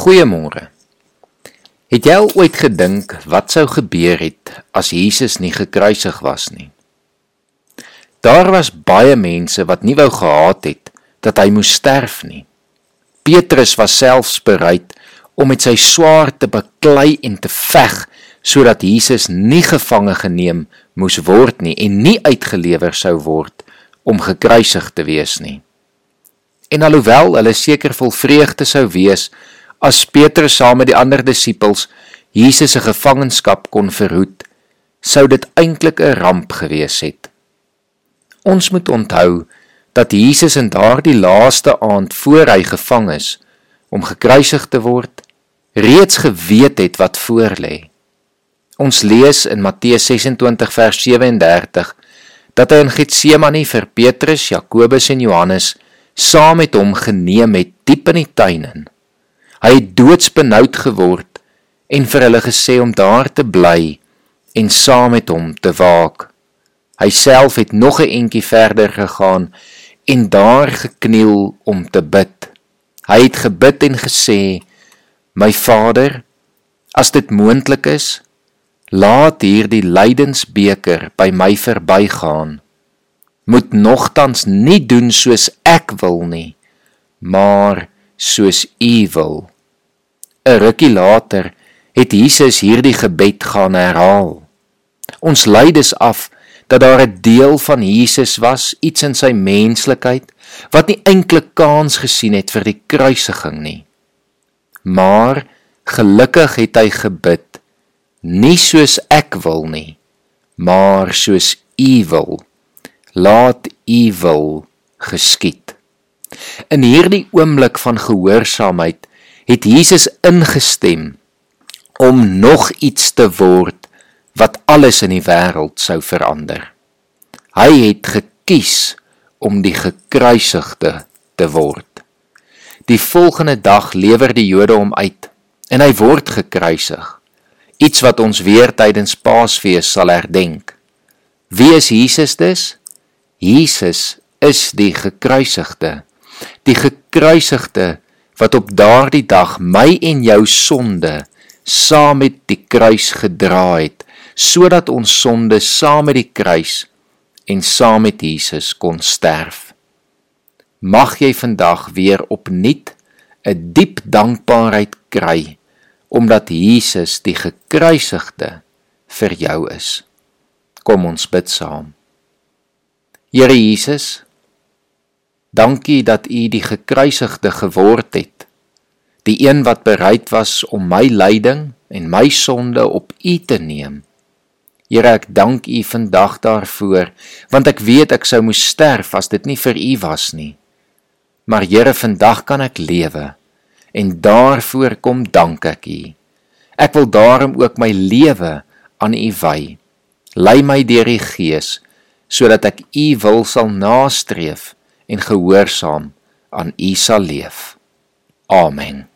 Goeiemôre. Het jy al ooit gedink wat sou gebeur het as Jesus nie gekruisig was nie? Daar was baie mense wat nie wou gehad het dat hy moes sterf nie. Petrus was selfs bereid om met sy swaard te beklei en te veg sodat Jesus nie gevange geneem moes word nie en nie uitgelewer sou word om gekruisig te wees nie. En alhoewel hulle seker vol vreugde sou wees as Petrus saam met die ander disippels Jesus se gevangenskap kon verhoed, sou dit eintlik 'n ramp gewees het. Ons moet onthou dat Jesus in daardie laaste aand voor hy gevang is om gekruisig te word, reeds geweet het wat voorlê. Ons lees in Matteus 26 vers 37 dat hy in Getsemane vir Petrus, Jakobus en Johannes saam met hom geneem het diep in die tuin in. Hy het doodsbenoud geword en vir hulle gesê om daar te bly en saam met hom te waak. Hy self het nog 'n entjie verder gegaan en daar gekniel om te bid. Hy het gebid en gesê: "My Vader, as dit moontlik is, laat hierdie lydensbeker by my verbygaan. Moet nogtans nie doen soos ek wil nie, maar soos U wil. 'n Rukkie later het Jesus hierdie gebed gaan herhaal. Ons lei dus af dat daar 'n deel van Jesus was, iets in sy menslikheid wat nie eintlik kans gesien het vir die kruisiging nie. Maar gelukkig het hy gebid, nie soos ek wil nie, maar soos U wil. Laat U wil geskied. In hierdie oomblik van gehoorsaamheid het Jesus ingestem om nog iets te word wat alles in die wêreld sou verander. Hy het gekies om die gekruisigde te word. Die volgende dag lewer die Jode hom uit en hy word gekruisig. Iets wat ons weer tydens Paasfees sal herdenk. Wie is Jesus dus? Jesus is die gekruisigde die gekruisigde wat op daardie dag my en jou sonde saam met die kruis gedra het sodat ons sonde saam met die kruis en saam met Jesus kon sterf. Mag jy vandag weer opnuut 'n diep dankbaarheid kry omdat Jesus die gekruisigde vir jou is. Kom ons bid saam. Here Jesus Dankie dat U die gekruisigde geword het. Die een wat bereid was om my lyding en my sonde op U te neem. Here, ek dank U vandag daarvoor, want ek weet ek sou moes sterf as dit nie vir U was nie. Maar Here, vandag kan ek lewe en daarvoor kom dank ek U. Ek wil daarom ook my lewe aan U wy. Lei my deur die Gees sodat ek U wil sal nastreef en gehoorsaam aan U sal leef. Amen.